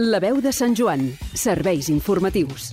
La veu de Sant Joan. Serveis informatius.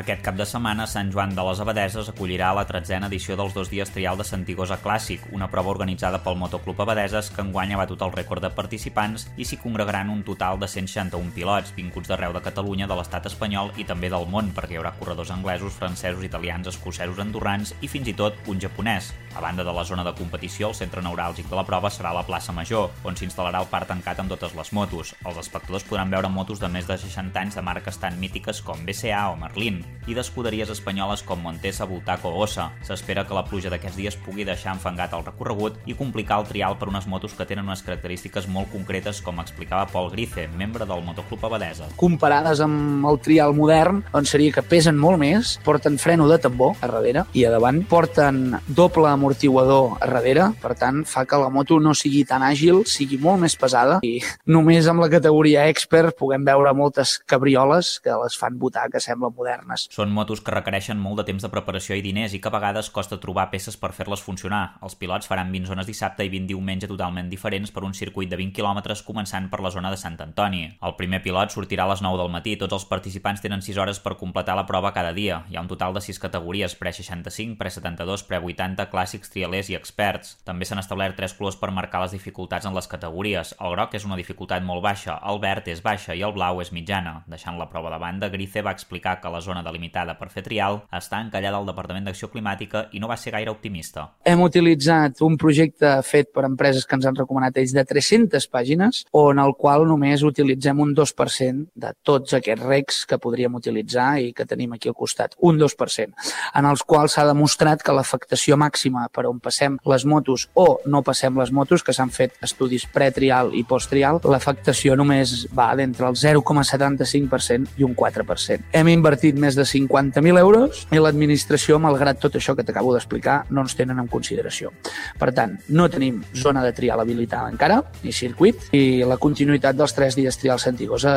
Aquest cap de setmana, Sant Joan de les Abadeses acollirà la tretzena edició dels dos dies trial de Santigosa Clàssic, una prova organitzada pel Motoclub Abadeses que enguany ha batut el rècord de participants i s'hi congregaran un total de 161 pilots, vinguts d'arreu de Catalunya, de l'estat espanyol i també del món, perquè hi haurà corredors anglesos, francesos, italians, escocesos, andorrans i fins i tot un japonès. A banda de la zona de competició, el centre neuràlgic de la prova serà la plaça Major, on s'instal·larà el parc tancat amb totes les motos. Els espectadors podran veure motos de més de 60 anys de marques tan mítiques com BCA o Merlin i d'escuderies espanyoles com Montesa, Bultaco o Ossa. S'espera que la pluja d'aquests dies pugui deixar enfangat el recorregut i complicar el trial per unes motos que tenen unes característiques molt concretes, com explicava Pol Grice, membre del Motoclub Abadesa. Comparades amb el trial modern, doncs seria que pesen molt més, porten freno de tambor a darrere i a davant, porten doble amortiguador a darrere, per tant, fa que la moto no sigui tan àgil, sigui molt més pesada i només amb la categoria expert puguem veure moltes cabrioles que les fan votar que semblen modernes. Són motos que requereixen molt de temps de preparació i diners i que a vegades costa trobar peces per fer-les funcionar. Els pilots faran 20 zones dissabte i 20 diumenge totalment diferents per un circuit de 20 km començant per la zona de Sant Antoni. El primer pilot sortirà a les 9 del matí. Tots els participants tenen 6 hores per completar la prova cada dia. Hi ha un total de 6 categories, pre-65, pre-72, pre-80, clàssics, trialers i experts. També s'han establert 3 colors per marcar les dificultats en les categories. El groc és una dificultat molt baixa, el verd és baixa i el blau és mitjana. Deixant la prova de banda, Grice va explicar que la zona delimitada per fer trial està encallada al Departament d'Acció Climàtica i no va ser gaire optimista. Hem utilitzat un projecte fet per empreses que ens han recomanat ells de 300 pàgines, on el qual només utilitzem un 2% de tots aquests recs que podríem utilitzar i que tenim aquí al costat. Un 2%, en els quals s'ha demostrat que l'afectació màxima per on passem les motos o no passem les motos, que s'han fet estudis pretrial i posttrial, l'afectació només va d'entre el 0,75% i un 4%. Hem invertit més de 50.000 euros i l'administració, malgrat tot això que t'acabo d'explicar, no ens tenen en consideració. Per tant, no tenim zona de trial habilitada encara, ni circuit, i la continuïtat dels tres dies trial Santigosa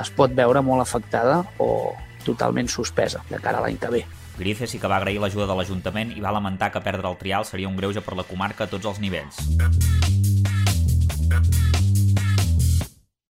es pot veure molt afectada o totalment suspesa de cara a l'any que ve. Grife sí que va agrair l'ajuda de l'Ajuntament i va lamentar que perdre el trial seria un greuge per la comarca a tots els nivells.